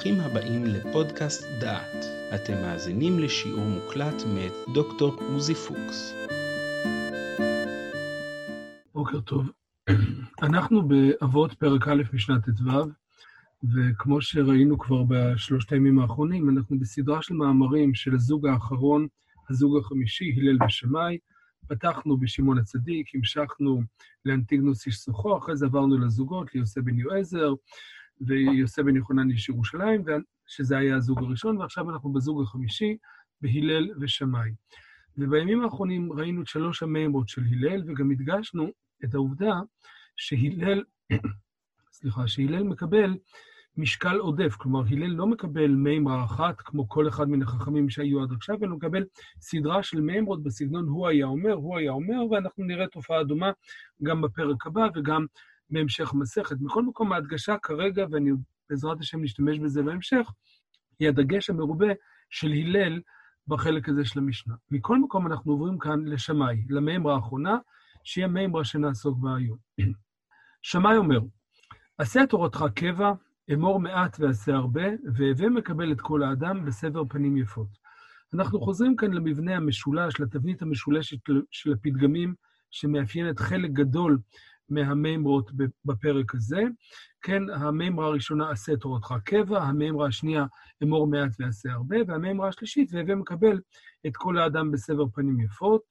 ברוכים הבאים לפודקאסט דעת. אתם מאזינים לשיעור מוקלט מאת דוקטור עוזי פוקס. בוקר טוב. אנחנו באבות פרק א' משנת ט"ו, וכמו שראינו כבר בשלושת הימים האחרונים, אנחנו בסדרה של מאמרים של הזוג האחרון, הזוג החמישי, הלל ושמאי. פתחנו בשמעון הצדיק, המשכנו לאנטיגנוס איש סוחו, אחרי זה עברנו לזוגות, ליוסי בן יועזר, ויוסי בן יוחנן איש ירושלים, שזה היה הזוג הראשון, ועכשיו אנחנו בזוג החמישי, בהלל ושמאי. ובימים האחרונים ראינו את שלוש המימרות של הלל, וגם הדגשנו את העובדה שהלל, סליחה, שהלל מקבל משקל עודף, כלומר, הלל לא מקבל מימרה אחת, כמו כל אחד מן החכמים שהיו עד עכשיו, אלא מקבל סדרה של מימרות בסגנון הוא היה אומר, הוא היה אומר, ואנחנו נראה תופעה דומה גם בפרק הבא וגם בהמשך המסכת. מכל מקום, ההדגשה כרגע, ואני בעזרת השם נשתמש בזה בהמשך, היא הדגש המרובה של הלל בחלק הזה של המשנה. מכל מקום אנחנו עוברים כאן לשמאי, למימרה האחרונה, שהיא המימרה שנעסוק בה היום. שמאי אומר, עשה תורתך קבע, אמור מעט ועשה הרבה, והווה מקבל את כל האדם בסבר פנים יפות. אנחנו חוזרים כאן למבנה המשולש, לתבנית המשולשת של הפתגמים, שמאפיינת חלק גדול מהמימרות בפרק הזה. כן, המימרה הראשונה, עשה תורתך קבע, המימרה השנייה, אמור מעט ועשה הרבה, והמימרה השלישית, והווה מקבל את כל האדם בסבר פנים יפות.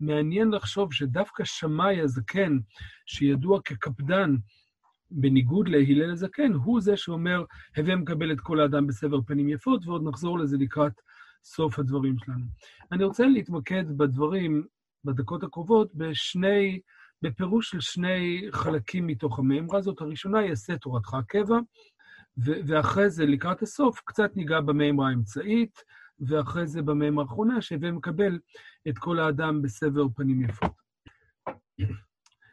מעניין לחשוב שדווקא שמאי הזקן, שידוע כקפדן, בניגוד להלל הזקן, הוא זה שאומר, הווה מקבל את כל האדם בסבר פנים יפות, ועוד נחזור לזה לקראת סוף הדברים שלנו. אני רוצה להתמקד בדברים, בדקות הקרובות, בשני, בפירוש של שני חלקים מתוך המימרה הזאת. הראשונה היא עשה תורתך קבע, ואחרי זה, לקראת הסוף, קצת ניגע במימרה האמצעית, ואחרי זה במימרה האחרונה, שהווה מקבל את כל האדם בסבר פנים יפות.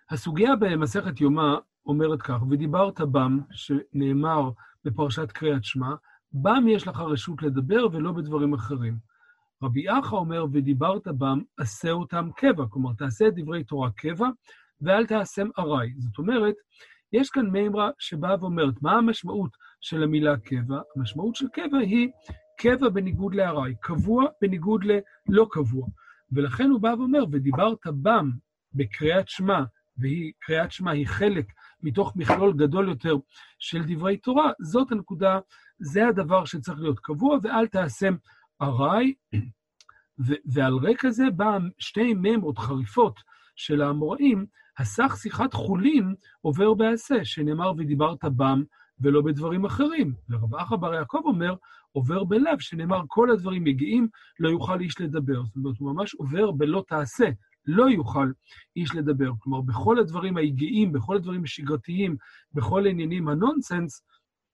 הסוגיה במסכת יומא אומרת כך, ודיברת בם, שנאמר בפרשת קריאת שמע, בם יש לך רשות לדבר ולא בדברים אחרים. רבי אחא אומר, ודיברת בם, עשה אותם קבע, כלומר, תעשה את דברי תורה קבע, ואל תעשם ארעי. זאת אומרת, יש כאן מימרה שבאה ואומרת, מה המשמעות של המילה קבע? המשמעות של קבע היא קבע בניגוד לארעי, קבוע בניגוד ללא קבוע. ולכן הוא בא ואומר, ודיברת בם בקריאת שמע, והיא, קריאת שמע היא חלק מתוך מכלול גדול יותר של דברי תורה, זאת הנקודה, זה הדבר שצריך להיות קבוע, ואל תעשם ארעי. ועל רקע זה בא שתי מימרות חריפות של האמוראים, הסך שיחת חולין עובר בעשה, שנאמר ודיברת בם ולא בדברים אחרים. ורב אחא בר יעקב אומר, עובר בלאו, שנאמר כל הדברים מגיעים, לא יוכל איש לדבר. זאת אומרת, הוא ממש עובר בלא תעשה, לא יוכל איש לדבר. כלומר, בכל הדברים היגעים, בכל הדברים השגרתיים, בכל העניינים הנונסנס,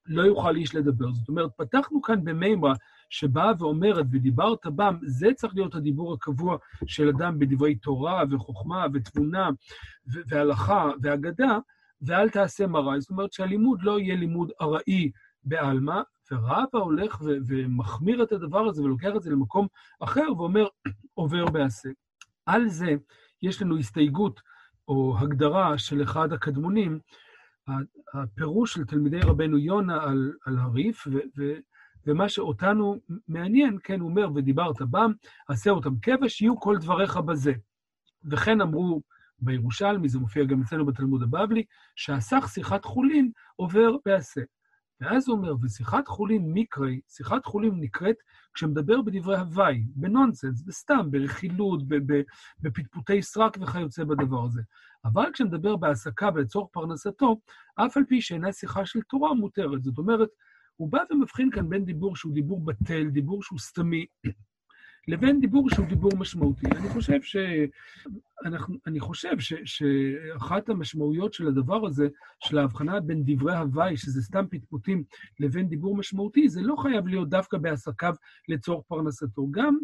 לא יוכל איש לדבר. זאת אומרת, פתחנו כאן במימרה שבאה ואומרת, ודיברת בם, זה צריך להיות הדיבור הקבוע של אדם בדברי תורה וחוכמה ותבונה והלכה ואגדה, ואל תעשה מראה. זאת אומרת שהלימוד לא יהיה לימוד ארעי בעלמא, ורבא הולך ו- ומחמיר את הדבר הזה ולוקח את זה למקום אחר ואומר, עובר בעשה. על זה יש לנו הסתייגות או הגדרה של אחד הקדמונים, הפירוש של תלמידי רבנו יונה על, על הריף, ו, ומה שאותנו מעניין, כן, הוא אומר, ודיברת בם, עשה אותם כבש, יהיו כל דבריך בזה. וכן אמרו בירושלמי, זה מופיע גם אצלנו בתלמוד הבבלי, שהסך שיחת חולין עובר בעשה. ואז הוא אומר, ושיחת חולין מקרי, שיחת חולין נקראת כשמדבר בדברי הוואי, בנונסנס, בסתם, ברכילות, בפטפוטי סרק וכיוצא בדבר הזה. אבל כשמדבר בהעסקה ולצורך פרנסתו, אף על פי שאינה שיחה של תורה מותרת. זאת אומרת, הוא בא ומבחין כאן בין דיבור שהוא דיבור בטל, דיבור שהוא סתמי, לבין דיבור שהוא דיבור משמעותי. אני חושב, ש... אנחנו, אני חושב ש... שאחת המשמעויות של הדבר הזה, של ההבחנה בין דברי הוואי, שזה סתם פטפוטים, לבין דיבור משמעותי, זה לא חייב להיות דווקא בעסקיו לצורך פרנסתו. גם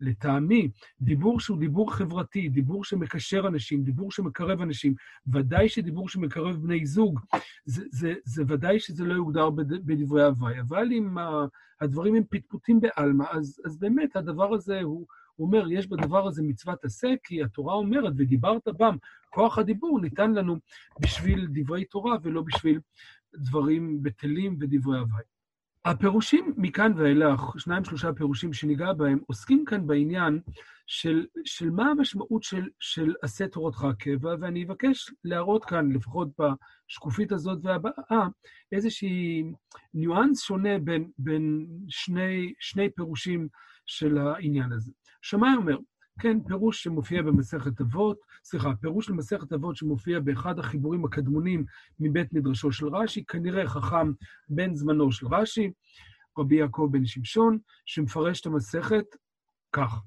לטעמי, דיבור שהוא דיבור חברתי, דיבור שמקשר אנשים, דיבור שמקרב אנשים, ודאי שדיבור שמקרב בני זוג, זה, זה, זה ודאי שזה לא יוגדר בדברי הוואי. אבל אם הדברים הם פטפוטים בעלמא, אז, אז באמת הדבר הזה הוא... הוא אומר, יש בדבר הזה מצוות עשה, כי התורה אומרת, ודיברת בם, כוח הדיבור ניתן לנו בשביל דברי תורה ולא בשביל דברים בטלים ודברי הוואי. הפירושים מכאן ואילך, שניים שלושה פירושים שניגע בהם, עוסקים כאן בעניין של, של מה המשמעות של, של עשה תורתך הקבע, ואני אבקש להראות כאן, לפחות בשקופית הזאת והבאה, איזושהי ניואנס שונה בין, בין שני, שני פירושים של העניין הזה. שמאי אומר, כן, פירוש שמופיע במסכת אבות, סליחה, פירוש למסכת אבות שמופיע באחד החיבורים הקדמונים מבית מדרשו של רש"י, כנראה חכם בן זמנו של רש"י, רבי יעקב בן שמשון, שמפרש את המסכת כך.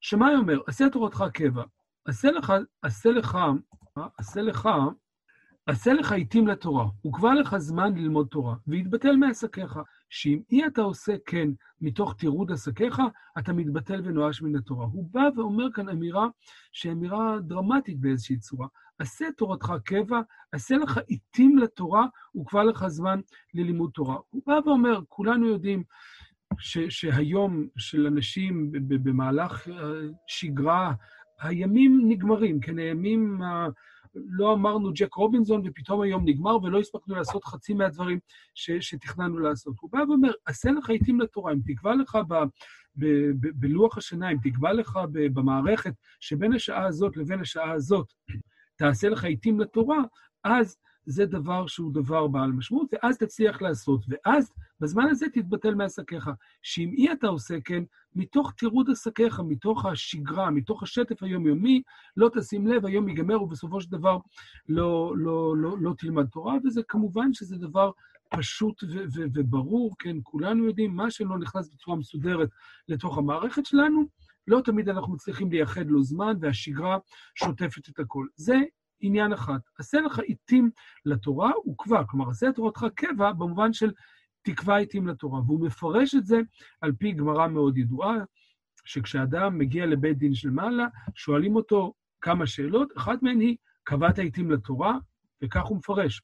שמאי אומר, עשה תורתך קבע, עשה לך, עשה לך, עשה לך, עשה לך עיתים לתורה, וקבע לך זמן ללמוד תורה, ויתבטל מעסקיך, שאם אי אתה עושה כן מתוך תירוד עסקיך, אתה מתבטל ונואש מן התורה. הוא בא ואומר כאן אמירה שהיא אמירה דרמטית באיזושהי צורה. עשה תורתך קבע, עשה לך עיתים לתורה, וקבע לך זמן ללימוד תורה. הוא בא ואומר, כולנו יודעים ש, שהיום של אנשים במהלך שגרה, הימים נגמרים, כן, הימים, לא אמרנו ג'ק רובינזון ופתאום היום נגמר ולא הספקנו לעשות חצי מהדברים ש, שתכננו לעשות. הוא בא ואומר, עשה לך עיתים לתורה, אם תקבע לך ב, ב, ב, בלוח השנה, אם תקבע לך ב, במערכת שבין השעה הזאת לבין השעה הזאת, תעשה לך עיתים לתורה, אז זה דבר שהוא דבר בעל משמעות, ואז תצליח לעשות, ואז בזמן הזה תתבטל מעסקיך. שאם אי אתה עושה כן, מתוך תירוד עסקיך, מתוך השגרה, מתוך השטף היומיומי, לא תשים לב, היום ייגמר ובסופו של דבר לא, לא, לא, לא תלמד תורה, וזה כמובן שזה דבר פשוט ו- ו- וברור, כן, כולנו יודעים, מה שלא נכנס בצורה מסודרת לתוך המערכת שלנו, לא תמיד אנחנו מצליחים לייחד לו זמן, והשגרה שוטפת את הכל. זה עניין אחד. עשה לך עיתים לתורה וקבע, כלומר, עשה את תורתך קבע במובן של תקבע עיתים לתורה. והוא מפרש את זה על פי גמרא מאוד ידועה, שכשאדם מגיע לבית דין של מעלה, שואלים אותו כמה שאלות, אחת מהן היא, קבעת עיתים לתורה? וכך הוא מפרש.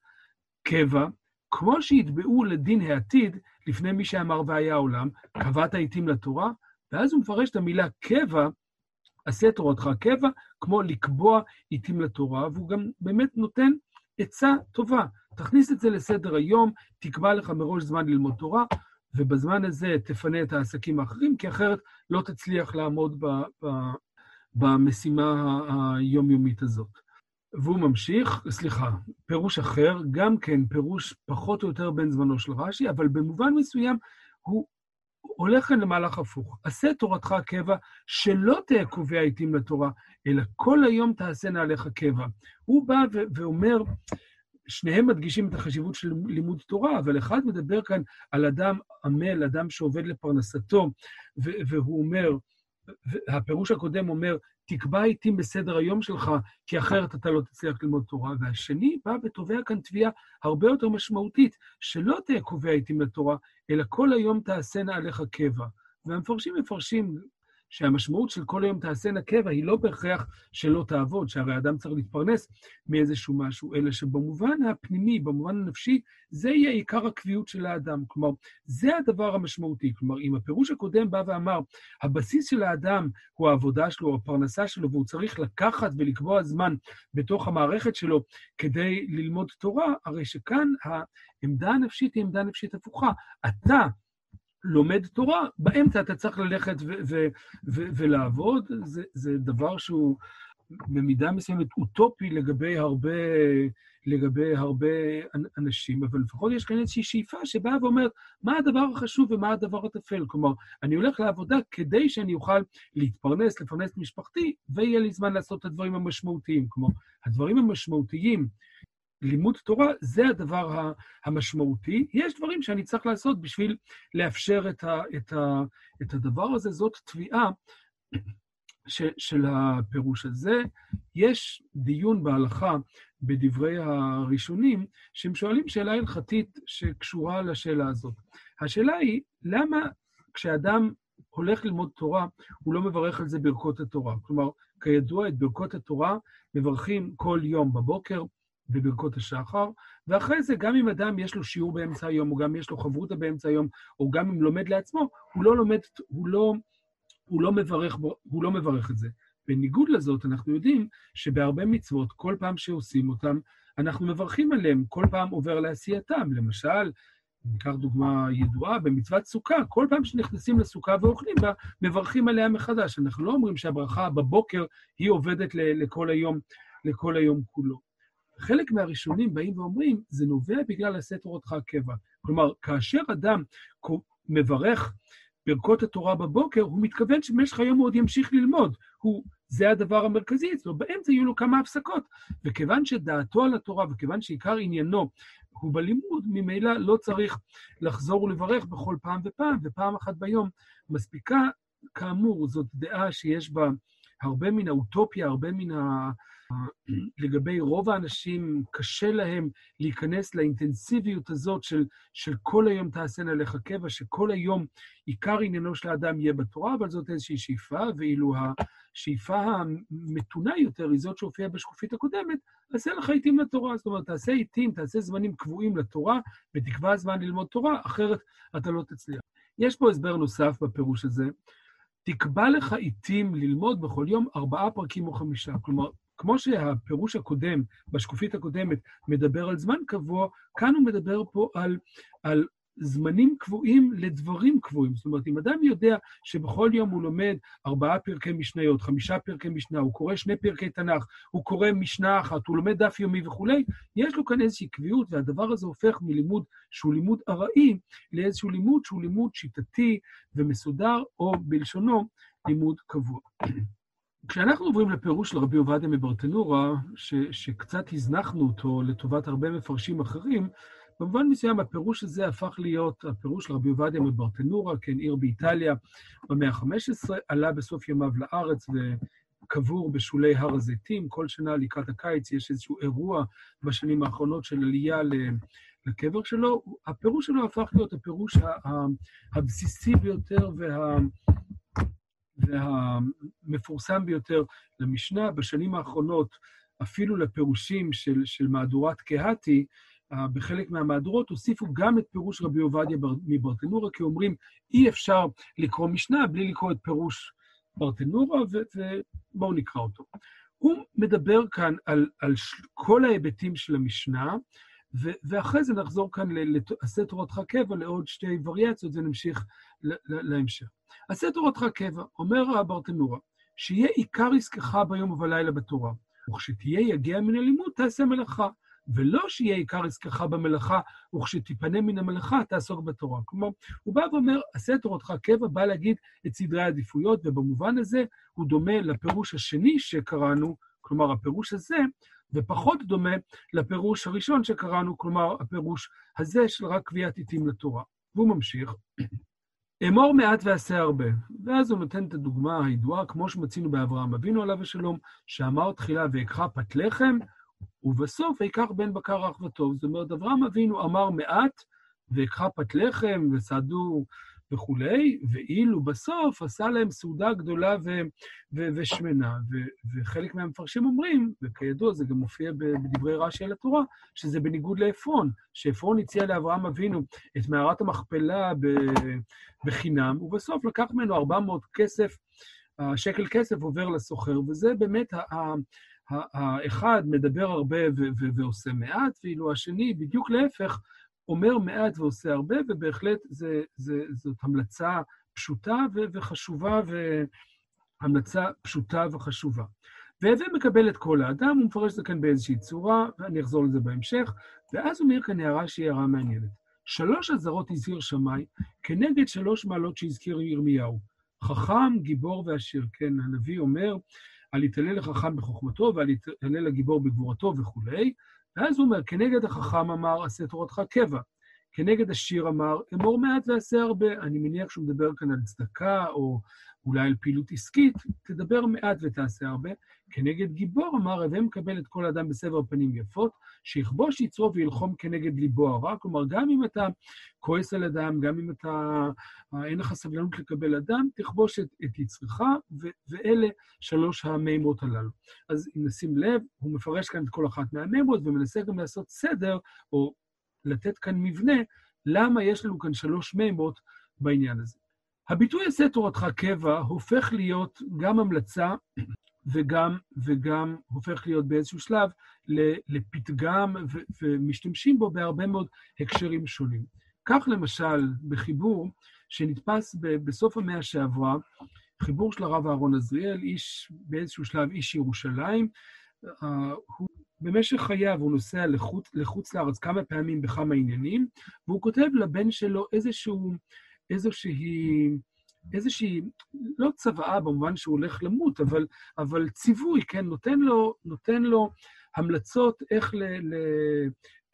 קבע, כמו שיתבעו לדין העתיד לפני מי שאמר והיה העולם, קבעת עיתים לתורה? ואז הוא מפרש את המילה קבע עשה תורתך קבע, כמו לקבוע עיתים לתורה, והוא גם באמת נותן עצה טובה. תכניס את זה לסדר היום, תקבע לך מראש זמן ללמוד תורה, ובזמן הזה תפנה את העסקים האחרים, כי אחרת לא תצליח לעמוד ב, ב, במשימה היומיומית הזאת. והוא ממשיך, סליחה, פירוש אחר, גם כן פירוש פחות או יותר בין זמנו של רש"י, אבל במובן מסוים הוא הולך כאן למהלך הפוך. עשה תורתך קבע, שלא תהיה קובע עיתים לתורה, אלא כל היום תעשינה עליך קבע. הוא בא ואומר, שניהם מדגישים את החשיבות של לימוד תורה, אבל אחד מדבר כאן על אדם עמל, אדם שעובד לפרנסתו, והוא אומר, הפירוש הקודם אומר, תקבע עיתים בסדר היום שלך, כי אחרת אתה לא תצליח ללמוד תורה. והשני בא ותובע כאן תביעה הרבה יותר משמעותית, שלא תהיה קובע עיתים לתורה, אלא כל היום תעשינה עליך קבע. והמפרשים מפרשים שהמשמעות של כל היום תעשינה קבע היא לא בהכרח שלא תעבוד, שהרי אדם צריך להתפרנס מאיזשהו משהו, אלא שבמובן הפנימי, במובן הנפשי, זה יהיה עיקר הקביעות של האדם. כלומר, זה הדבר המשמעותי. כלומר, אם הפירוש הקודם בא ואמר, הבסיס של האדם הוא העבודה שלו, הפרנסה שלו, והוא צריך לקחת ולקבוע זמן בתוך המערכת שלו כדי ללמוד תורה, הרי שכאן העמדה הנפשית היא עמדה נפשית הפוכה. אתה, לומד תורה, באמצע אתה צריך ללכת ולעבוד, זה, זה דבר שהוא במידה מסוימת אוטופי לגבי הרבה, לגבי הרבה אנשים, אבל לפחות יש כאן איזושהי שאיפה שבאה ואומרת, מה הדבר החשוב ומה הדבר הטפל? כלומר, אני הולך לעבודה כדי שאני אוכל להתפרנס, לפרנס את משפחתי, ויהיה לי זמן לעשות את הדברים המשמעותיים. כלומר, הדברים המשמעותיים לימוד תורה זה הדבר המשמעותי. יש דברים שאני צריך לעשות בשביל לאפשר את, ה, את, ה, את הדבר הזה. זאת תביעה ש, של הפירוש הזה. יש דיון בהלכה בדברי הראשונים, שהם שואלים שאלה הלכתית שקשורה לשאלה הזאת. השאלה היא, למה כשאדם הולך ללמוד תורה, הוא לא מברך על זה ברכות התורה? כלומר, כידוע, את ברכות התורה מברכים כל יום בבוקר, בברכות השחר, ואחרי זה, גם אם אדם יש לו שיעור באמצע היום, או גם יש לו חברותא באמצע היום, או גם אם לומד לעצמו, הוא לא לומד, הוא לא, הוא לא מברך, הוא לא מברך את זה. בניגוד לזאת, אנחנו יודעים שבהרבה מצוות, כל פעם שעושים אותם, אנחנו מברכים עליהם, כל פעם עובר לעשייתם. למשל, ניקח דוגמה ידועה, במצוות סוכה, כל פעם שנכנסים לסוכה ואוכלים בה, מברכים עליה מחדש. אנחנו לא אומרים שהברכה בבוקר היא עובדת לכל היום, לכל היום כולו. חלק מהראשונים באים ואומרים, זה נובע בגלל עשה תורתך הקבע. כלומר, כאשר אדם מברך ברכות התורה בבוקר, הוא מתכוון שבמשך היום הוא עוד ימשיך ללמוד. הוא, זה הדבר המרכזי אצלו, באמצע יהיו לו כמה הפסקות. וכיוון שדעתו על התורה, וכיוון שעיקר עניינו הוא בלימוד, ממילא לא צריך לחזור ולברך בכל פעם ופעם, ופעם אחת ביום מספיקה. כאמור, זאת דעה שיש בה הרבה מן האוטופיה, הרבה מן ה... לגבי רוב האנשים, קשה להם להיכנס לאינטנסיביות הזאת של, של כל היום תעשינה לך קבע, שכל היום עיקר עניינו של האדם יהיה בתורה, אבל זאת איזושהי שאיפה, ואילו השאיפה המתונה יותר היא זאת שהופיעה בשקופית הקודמת, עשה לך עיתים לתורה. זאת אומרת, תעשה עיתים, תעשה זמנים קבועים לתורה, ותקבע זמן ללמוד תורה, אחרת אתה לא תצליח. יש פה הסבר נוסף בפירוש הזה. תקבע לך עיתים ללמוד בכל יום ארבעה פרקים או חמישה. כלומר, כמו שהפירוש הקודם, בשקופית הקודמת, מדבר על זמן קבוע, כאן הוא מדבר פה על, על זמנים קבועים לדברים קבועים. זאת אומרת, אם אדם יודע שבכל יום הוא לומד ארבעה פרקי משניות, חמישה פרקי משנה, הוא קורא שני פרקי תנ"ך, הוא קורא משנה אחת, הוא לומד דף יומי וכולי, יש לו כאן איזושהי קביעות, והדבר הזה הופך מלימוד שהוא לימוד ארעי לאיזשהו לימוד שהוא לימוד שיטתי ומסודר, או בלשונו, לימוד קבוע. כשאנחנו עוברים לפירוש של רבי עובדיה מברטנורה, ש, שקצת הזנחנו אותו לטובת הרבה מפרשים אחרים, במובן מסוים הפירוש הזה הפך להיות הפירוש של רבי עובדיה מברטנורה, כן, עיר באיטליה במאה ה-15, עלה בסוף ימיו לארץ וקבור בשולי הר הזיתים. כל שנה לקראת הקיץ יש איזשהו אירוע בשנים האחרונות של עלייה לקבר שלו. הפירוש שלו הפך להיות הפירוש הבסיסי ביותר וה... והמפורסם ביותר למשנה. בשנים האחרונות, אפילו לפירושים של, של מהדורת קהתי, בחלק מהמהדורות הוסיפו גם את פירוש רבי עובדיה מברטנורה, כי אומרים, אי אפשר לקרוא משנה בלי לקרוא את פירוש ברטנורה, ובואו נקרא אותו. הוא מדבר כאן על, על כל ההיבטים של המשנה, ו- ואחרי זה נחזור כאן לעשה תורתך קבע לעוד שתי וריאציות ונמשיך להמשך. עשה תורתך קבע, אומר הברטנורה, שיהיה עיקר עסקך ביום ובלילה בתורה, וכשתהיה יגיע מן הלימוד תעשה מלאכה, ולא שיהיה עיקר עסקך במלאכה, וכשתיפנה מן המלאכה תעסוק בתורה. כלומר, הוא בא ואומר, עשה תורתך קבע, בא להגיד את סדרי העדיפויות, ובמובן הזה הוא דומה לפירוש השני שקראנו, כלומר, הפירוש הזה, ופחות דומה לפירוש הראשון שקראנו, כלומר, הפירוש הזה של רק קביעת עיתים לתורה. והוא ממשיך. אמור מעט ועשה הרבה. ואז הוא נותן את הדוגמה הידועה, כמו שמצינו באברהם אבינו עליו השלום, שאמר תחילה ואקחה פת לחם, ובסוף ויקח בן בקר רך וטוב. זאת אומרת, אברהם אבינו אמר מעט, ואקחה פת לחם, וסעדו וכולי, ואילו בסוף עשה להם סעודה גדולה ו- ו- ושמנה. ו- וחלק מהמפרשים אומרים, וכידוע זה גם מופיע בדברי רש"י על התורה, שזה בניגוד לעפרון, שעפרון הציע לאברהם אבינו את מערת המכפלה ב- בחינם, ובסוף לקח ממנו 400 כסף, שקל כסף עובר לסוחר, וזה באמת האחד מדבר הרבה ועושה מעט, ואילו השני, בדיוק להפך, אומר מעט ועושה הרבה, ובהחלט זה, זה, זאת המלצה פשוטה וחשובה, והמלצה פשוטה וחשובה. והווה מקבל את כל האדם, הוא מפרש את זה כאן באיזושהי צורה, ואני אחזור לזה בהמשך, ואז הוא אומר כאן הערה שהיא הערה מעניינת. שלוש אזהרות הזהיר שמאי כנגד שלוש מעלות שהזכיר ירמיהו. חכם, גיבור ועשיר. כן, הנביא אומר, על יתעלה לחכם בחוכמתו ועל יתעלה לגיבור בגבורתו וכולי, ואז הוא אומר, כנגד החכם אמר, עשה תורתך קבע. כנגד השיר אמר, אמור מעט ועשה הרבה. אני מניח שהוא מדבר כאן על צדקה, או אולי על פעילות עסקית, תדבר מעט ותעשה הרבה. כנגד גיבור אמר, הווה מקבל את כל אדם בסבר פנים יפות, שיכבוש יצרו וילחום כנגד ליבו הרע. כלומר, גם אם אתה כועס על אדם, גם אם אתה, אין לך סבלנות לקבל אדם, תכבוש את, את יצרך, ו, ואלה שלוש המימות הללו. אז אם נשים לב, הוא מפרש כאן את כל אחת מהמימות, ומנסה גם לעשות סדר, או לתת כאן מבנה, למה יש לנו כאן שלוש מימות בעניין הזה. הביטוי עשה תורתך קבע הופך להיות גם המלצה וגם, וגם הופך להיות באיזשהו שלב לפתגם, ומשתמשים בו בהרבה מאוד הקשרים שונים. כך למשל, בחיבור שנתפס בסוף המאה שעברה, חיבור של הרב אהרון עזריאל, איש, באיזשהו שלב איש ירושלים, uh, הוא במשך חייו הוא נוסע לחוץ, לחוץ לארץ כמה פעמים בכמה עניינים, והוא כותב לבן שלו איזשהו, איזושהי, איזושהי, לא צוואה במובן שהוא הולך למות, אבל, אבל ציווי, כן, נותן לו, נותן לו המלצות איך, ל, ל,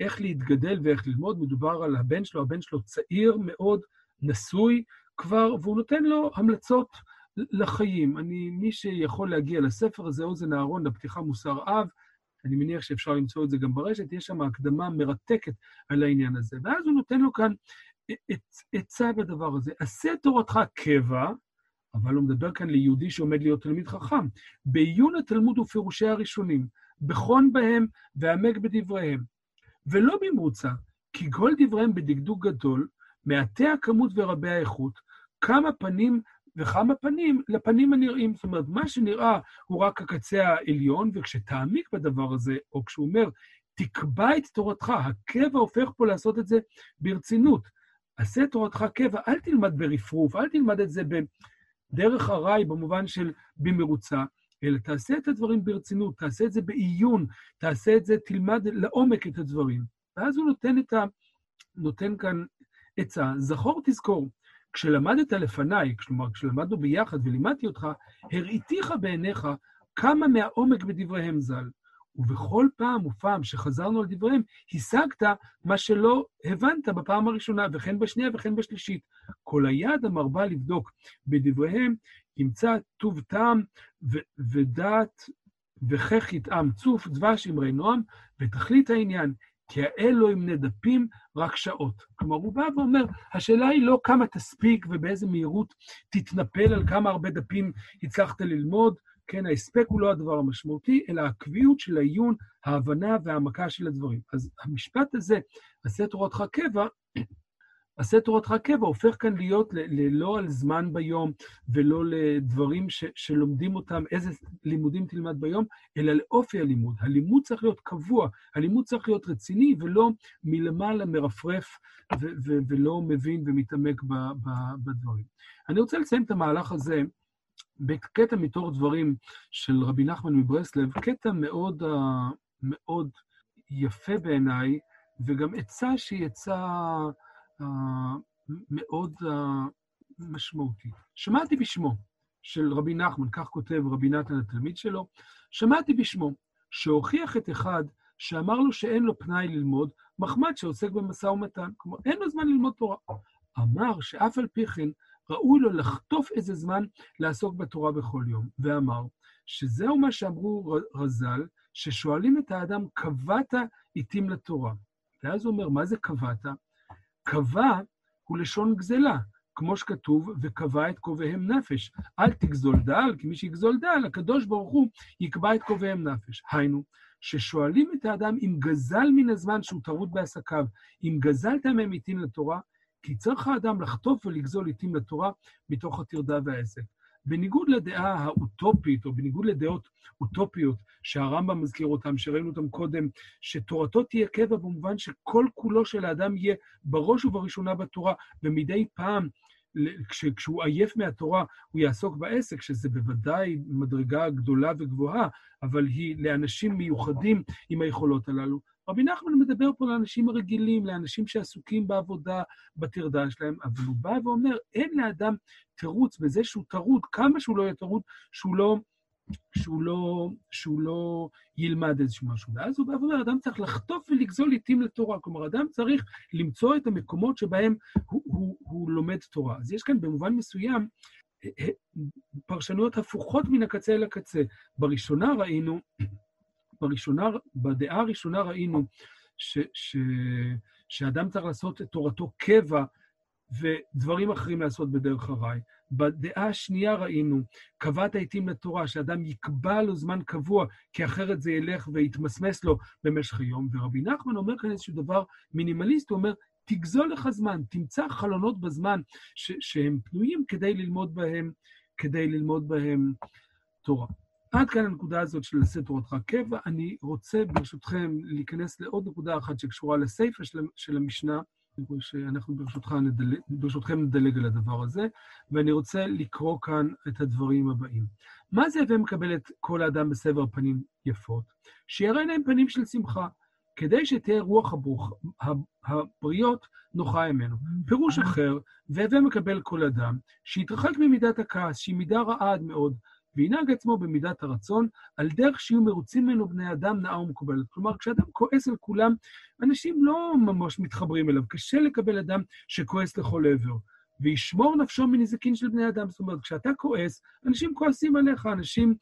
איך להתגדל ואיך ללמוד. מדובר על הבן שלו, הבן שלו צעיר מאוד, נשוי כבר, והוא נותן לו המלצות לחיים. אני, מי שיכול להגיע לספר הזה, אוזן אהרון, לפתיחה מוסר אב, אני מניח שאפשר למצוא את זה גם ברשת, יש שם הקדמה מרתקת על העניין הזה. ואז הוא נותן לו כאן עצה בדבר הזה. עשה תורתך קבע, אבל הוא מדבר כאן ליהודי שעומד להיות תלמיד חכם, בעיון התלמוד ופירושי הראשונים, בכון בהם ועמק בדבריהם. ולא במרוצה, כי כל דבריהם בדקדוק גדול, מעטי הכמות ורבי האיכות, כמה פנים וכמה פנים לפנים הנראים. זאת אומרת, מה שנראה הוא רק הקצה העליון, וכשתעמיק בדבר הזה, או כשהוא אומר, תקבע את תורתך, הקבע הופך פה לעשות את זה ברצינות. עשה תורתך קבע, אל תלמד ברפרוף, אל תלמד את זה בדרך ארעי, במובן של במרוצה, אלא תעשה את הדברים ברצינות, תעשה את זה בעיון, תעשה את זה, תלמד לעומק את הדברים. ואז הוא נותן, את ה... נותן כאן עצה, זכור תזכור, כשלמדת לפניי, כלומר, כשלמדנו ביחד ולימדתי אותך, הראיתיך בעיניך כמה מהעומק בדבריהם ז"ל. ובכל פעם ופעם שחזרנו על דבריהם, השגת מה שלא הבנת בפעם הראשונה, וכן בשנייה וכן בשלישית. כל היד המרבה לבדוק בדבריהם, ימצא טוב טעם ו- ודעת וכך יטעם צוף, דבש אמרי נועם, ותכלית העניין, כי האלו הם נדפים רק שעות. כלומר, הוא בא ואומר, השאלה היא לא כמה תספיק ובאיזה מהירות תתנפל על כמה הרבה דפים הצלחת ללמוד, כן, ההספק הוא לא הדבר המשמעותי, אלא הקביעות של העיון, ההבנה והעמקה של הדברים. אז המשפט הזה, עשה תורתך קבע, עשה תורתך קבע הופך כאן להיות לא על זמן ביום ולא לדברים ש, שלומדים אותם, איזה לימודים תלמד ביום, אלא לאופי הלימוד. הלימוד צריך להיות קבוע, הלימוד צריך להיות רציני ולא מלמעלה מרפרף ו, ו, ולא מבין ומתעמק ב, ב, בדברים. אני רוצה לסיים את המהלך הזה בקטע מתוך דברים של רבי נחמן מברסלב, קטע מאוד, מאוד יפה בעיניי, וגם עצה שהיא עצה... מאוד משמעותי. שמעתי בשמו של רבי נחמן, כך כותב רבי נתן התלמיד שלו, שמעתי בשמו שהוכיח את אחד שאמר לו שאין לו פנאי ללמוד, מחמד שעוסק במשא ומתן. כלומר, אין לו זמן ללמוד תורה. אמר שאף על פי כן ראוי לו לחטוף איזה זמן לעסוק בתורה בכל יום, ואמר שזהו מה שאמרו רז"ל, ששואלים את האדם, קבעת עתים לתורה. ואז הוא אומר, מה זה קבעת? קבע הוא לשון גזלה, כמו שכתוב, וקבע את קובעיהם נפש. אל תגזול דל, כי מי שיגזול דל, הקדוש ברוך הוא יקבע את קובעיהם נפש. היינו, ששואלים את האדם אם גזל מן הזמן שהוא טרוד בעסקיו, אם גזלת מהם עיתים לתורה, כי צריך האדם לחטוף ולגזול עיתים לתורה מתוך הטרדה והעסק. בניגוד לדעה האוטופית, או בניגוד לדעות אוטופיות שהרמב"ם מזכיר אותן, שראינו אותן קודם, שתורתו תהיה קבע במובן שכל כולו של האדם יהיה בראש ובראשונה בתורה, ומדי פעם, כשהוא עייף מהתורה, הוא יעסוק בעסק, שזה בוודאי מדרגה גדולה וגבוהה, אבל היא לאנשים מיוחדים עם היכולות הללו. רבי נחמן מדבר פה לאנשים הרגילים, לאנשים שעסוקים בעבודה, בטרדה שלהם, אבל הוא בא ואומר, אין לאדם תירוץ בזה שהוא טרוד, כמה שהוא לא יהיה טרוד, שהוא לא, שהוא לא, שהוא לא ילמד איזשהו משהו. ואז הוא בא ואומר, אדם צריך לחטוף ולגזול עיתים לתורה. כלומר, אדם צריך למצוא את המקומות שבהם הוא, הוא, הוא לומד תורה. אז יש כאן במובן מסוים אה, אה, פרשנויות הפוכות מן הקצה אל הקצה. בראשונה ראינו בראשונה, בדעה הראשונה ראינו ש, ש, שאדם צריך לעשות את תורתו קבע ודברים אחרים לעשות בדרך הרי. בדעה השנייה ראינו, קבעת העתים לתורה, שאדם יקבע לו זמן קבוע, כי אחרת זה ילך ויתמסמס לו במשך היום. ורבי נחמן אומר כאן איזשהו דבר מינימליסט, הוא אומר, תגזול לך זמן, תמצא חלונות בזמן ש- שהם פנויים כדי ללמוד בהם, כדי ללמוד בהם תורה. עד כאן הנקודה הזאת של לשאת תורתך קבע. אני רוצה, ברשותכם, להיכנס לעוד נקודה אחת שקשורה לסיפא של, של המשנה, שאנחנו ברשותך נדלג, ברשותכם נדלג על הדבר הזה, ואני רוצה לקרוא כאן את הדברים הבאים. מה זה הווה מקבל את כל האדם בסבר פנים יפות? שיראה להם פנים של שמחה, כדי שתהיה רוח הברוך, הבריות נוחה ממנו. פירוש אחר, והווה מקבל כל אדם, שיתרחק ממידת הכעס, שהיא מידה רעה עד מאוד, וינהג עצמו במידת הרצון, על דרך שיהיו מרוצים ממנו בני אדם נאה ומקובלת. כלומר, כשאדם כועס על כולם, אנשים לא ממש מתחברים אליו. קשה לקבל אדם שכועס לכל עבר. וישמור נפשו מנזיקין של בני אדם. זאת אומרת, כשאתה כועס, אנשים כועסים עליך, אנשים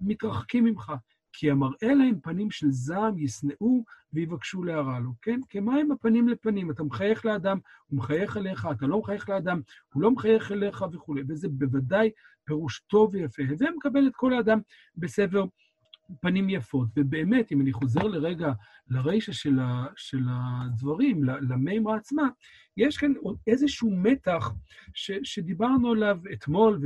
מתרחקים ממך. כי המראה להם פנים של זעם ישנאו ויבקשו להרע לו, כן? כמים הפנים לפנים, אתה מחייך לאדם, הוא מחייך אליך, אתה לא מחייך לאדם, הוא לא מחייך אליך וכולי, וזה בוודאי פירוש טוב ויפה. הווה מקבל את כל האדם בסבר פנים יפות. ובאמת, אם אני חוזר לרגע לרישה של, של הדברים, למימרה עצמה, יש כאן איזשהו מתח ש, שדיברנו עליו אתמול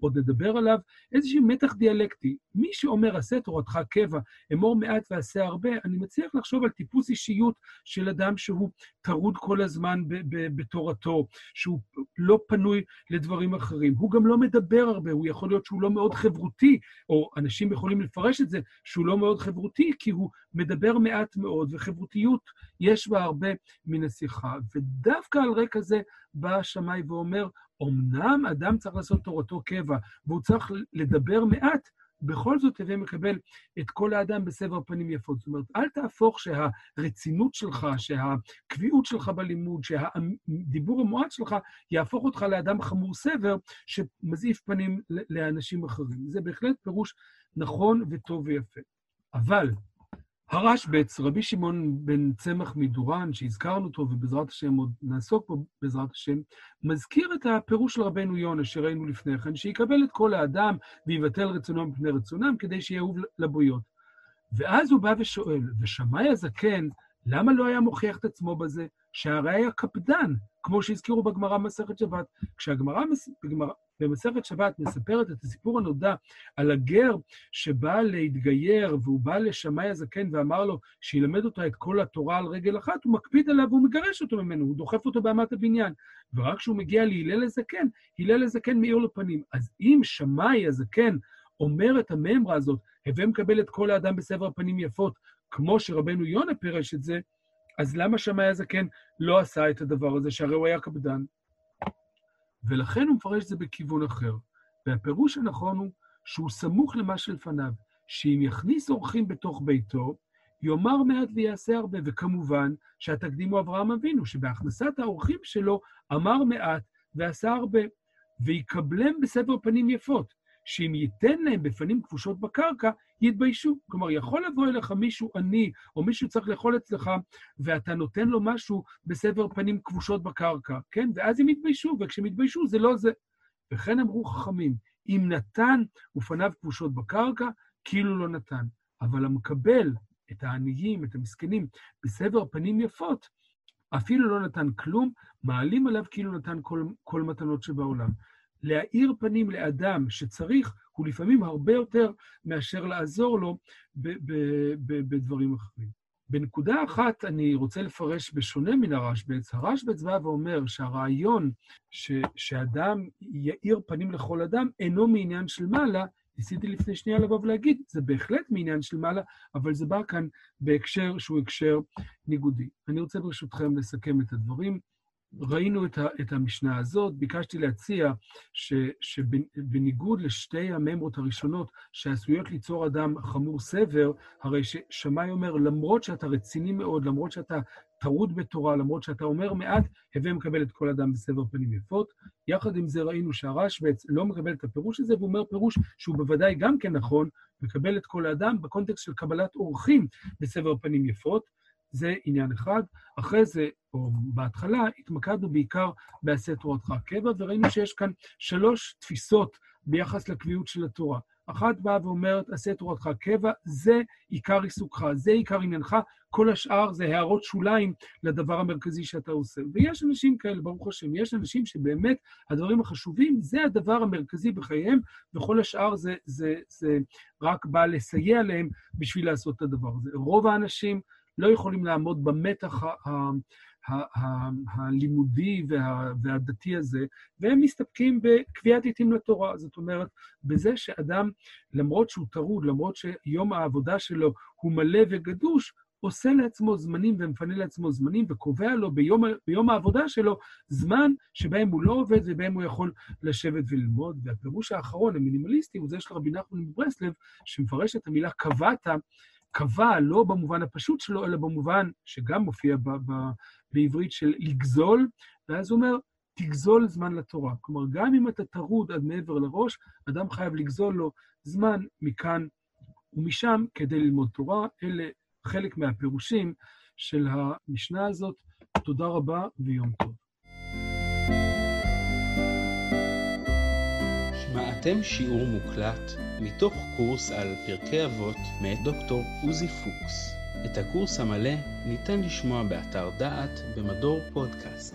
ועוד נדבר עליו, איזשהו מתח דיאלקטי. מי שאומר, עשה תורתך קבע, אמור מעט ועשה הרבה, אני מצליח לחשוב על טיפוס אישיות של אדם שהוא טרוד כל הזמן ב, ב, בתורתו, שהוא לא פנוי לדברים אחרים. הוא גם לא מדבר הרבה, הוא יכול להיות שהוא לא מאוד חברותי, או אנשים יכולים לפרש את זה שהוא לא מאוד חברותי, כי הוא מדבר מעט מאוד, וחברותיות יש בה הרבה מן השיחה. ודווקא על רקע זה בא השמאי ואומר, אמנם אדם צריך לעשות תורתו קבע, והוא צריך לדבר מעט, בכל זאת הווה מקבל את כל האדם בסבר פנים יפות. זאת אומרת, אל תהפוך שהרצינות שלך, שהקביעות שלך בלימוד, שהדיבור המועט שלך, יהפוך אותך לאדם חמור סבר שמזעיף פנים לאנשים אחרים. זה בהחלט פירוש נכון וטוב ויפה. אבל הרשב"ץ, רבי שמעון בן צמח מדורן, שהזכרנו אותו, ובעזרת השם עוד נעסוק בו בעזרת השם, מזכיר את הפירוש של רבנו יונה שראינו לפני כן, שיקבל את כל האדם ויבטל רצונו מפני רצונם, כדי שיהיה אהוב לבויות. ואז הוא בא ושואל, ושמאי הזקן, למה לא היה מוכיח את עצמו בזה? שהרי היה קפדן, כמו שהזכירו בגמרא במסכת שבת. כשהגמרא במסכת שבת מספרת את הסיפור הנודע על הגר שבא להתגייר, והוא בא לשמאי הזקן ואמר לו שילמד אותו את כל התורה על רגל אחת, הוא מקפיד עליו והוא מגרש אותו ממנו, הוא דוחף אותו באמת הבניין. ורק כשהוא מגיע להלל הזקן, הלל הזקן מאיר לו פנים. אז אם שמאי הזקן אומר את הממרה הזאת, הווה מקבל את כל האדם בסבר הפנים יפות, כמו שרבנו יונה פירש את זה, אז למה שמאי הזקן לא עשה את הדבר הזה, שהרי הוא היה קפדן? ולכן הוא מפרש את זה בכיוון אחר. והפירוש הנכון הוא שהוא סמוך למה שלפניו, שאם יכניס אורחים בתוך ביתו, יאמר מעט ויעשה הרבה, וכמובן שהתקדים הוא אברהם אבינו, שבהכנסת האורחים שלו אמר מעט ועשה הרבה, ויקבלם בסבר פנים יפות. שאם ייתן להם בפנים כבושות בקרקע, יתביישו. כלומר, יכול לבוא אליך מישהו עני, או מישהו צריך לאכול אצלך, ואתה נותן לו משהו בסבר פנים כבושות בקרקע, כן? ואז הם יתביישו, וכשהם יתביישו זה לא זה. וכן אמרו חכמים, אם נתן ופניו כבושות בקרקע, כאילו לא נתן. אבל המקבל את העניים, את המסכנים, בסבר פנים יפות, אפילו לא נתן כלום, מעלים עליו כאילו נתן כל, כל מתנות שבעולם. להאיר פנים לאדם שצריך, הוא לפעמים הרבה יותר מאשר לעזור לו בדברים אחרים. בנקודה אחת אני רוצה לפרש בשונה מן הרשב"ץ. הרשב"ץ בא ואומר שהרעיון ש, שאדם יאיר פנים לכל אדם אינו מעניין של מעלה, ניסיתי לפני שנייה לבוא ולהגיד, זה בהחלט מעניין של מעלה, אבל זה בא כאן בהקשר שהוא הקשר ניגודי. אני רוצה ברשותכם לסכם את הדברים. ראינו את, ה, את המשנה הזאת, ביקשתי להציע ש, שבניגוד לשתי הממרות הראשונות שעשויות ליצור אדם חמור סבר, הרי ששמאי אומר, למרות שאתה רציני מאוד, למרות שאתה טרוד בתורה, למרות שאתה אומר מעט, הווה מקבל את כל אדם בסבר פנים יפות. יחד עם זה ראינו שהרשב"ץ לא מקבל את הפירוש הזה, והוא אומר פירוש שהוא בוודאי גם כן נכון, מקבל את כל האדם בקונטקסט של קבלת אורחים בסבר פנים יפות. זה עניין אחד. אחרי זה, או בהתחלה, התמקדנו בעיקר בעשה תורתך קבע, וראינו שיש כאן שלוש תפיסות ביחס לקביעות של התורה. אחת באה ואומרת, עשה תורתך קבע, זה עיקר עיסוקך, זה עיקר עניינך, כל השאר זה הערות שוליים לדבר המרכזי שאתה עושה. ויש אנשים כאלה, ברוך השם, יש אנשים שבאמת הדברים החשובים זה הדבר המרכזי בחייהם, וכל השאר זה, זה, זה רק בא לסייע להם בשביל לעשות את הדבר הזה. רוב האנשים לא יכולים לעמוד במתח הלימודי והדתי הזה, והם מסתפקים בקביעת עיתים לתורה. זאת אומרת, בזה שאדם, למרות שהוא טרוד, למרות שיום העבודה שלו הוא מלא וגדוש, עושה לעצמו זמנים ומפנה לעצמו זמנים וקובע לו ביום, ביום העבודה שלו זמן שבהם הוא לא עובד ובהם הוא יכול לשבת וללמוד. והפירוש האחרון, המינימליסטי, הוא זה של רבי נחמן מברסלב, שמפרש את המילה קבעת, קבע לא במובן הפשוט שלו, אלא במובן שגם מופיע בעברית של לגזול, ואז הוא אומר, תגזול זמן לתורה. כלומר, גם אם אתה טרוד עד מעבר לראש, אדם חייב לגזול לו זמן מכאן ומשם כדי ללמוד תורה. אלה חלק מהפירושים של המשנה הזאת. תודה רבה ויום טוב. שמעתם שיעור מוקלט מתוך קורס על פרקי אבות מאת דוקטור עוזי פוקס. את הקורס המלא ניתן לשמוע באתר דעת במדור פודקאסט.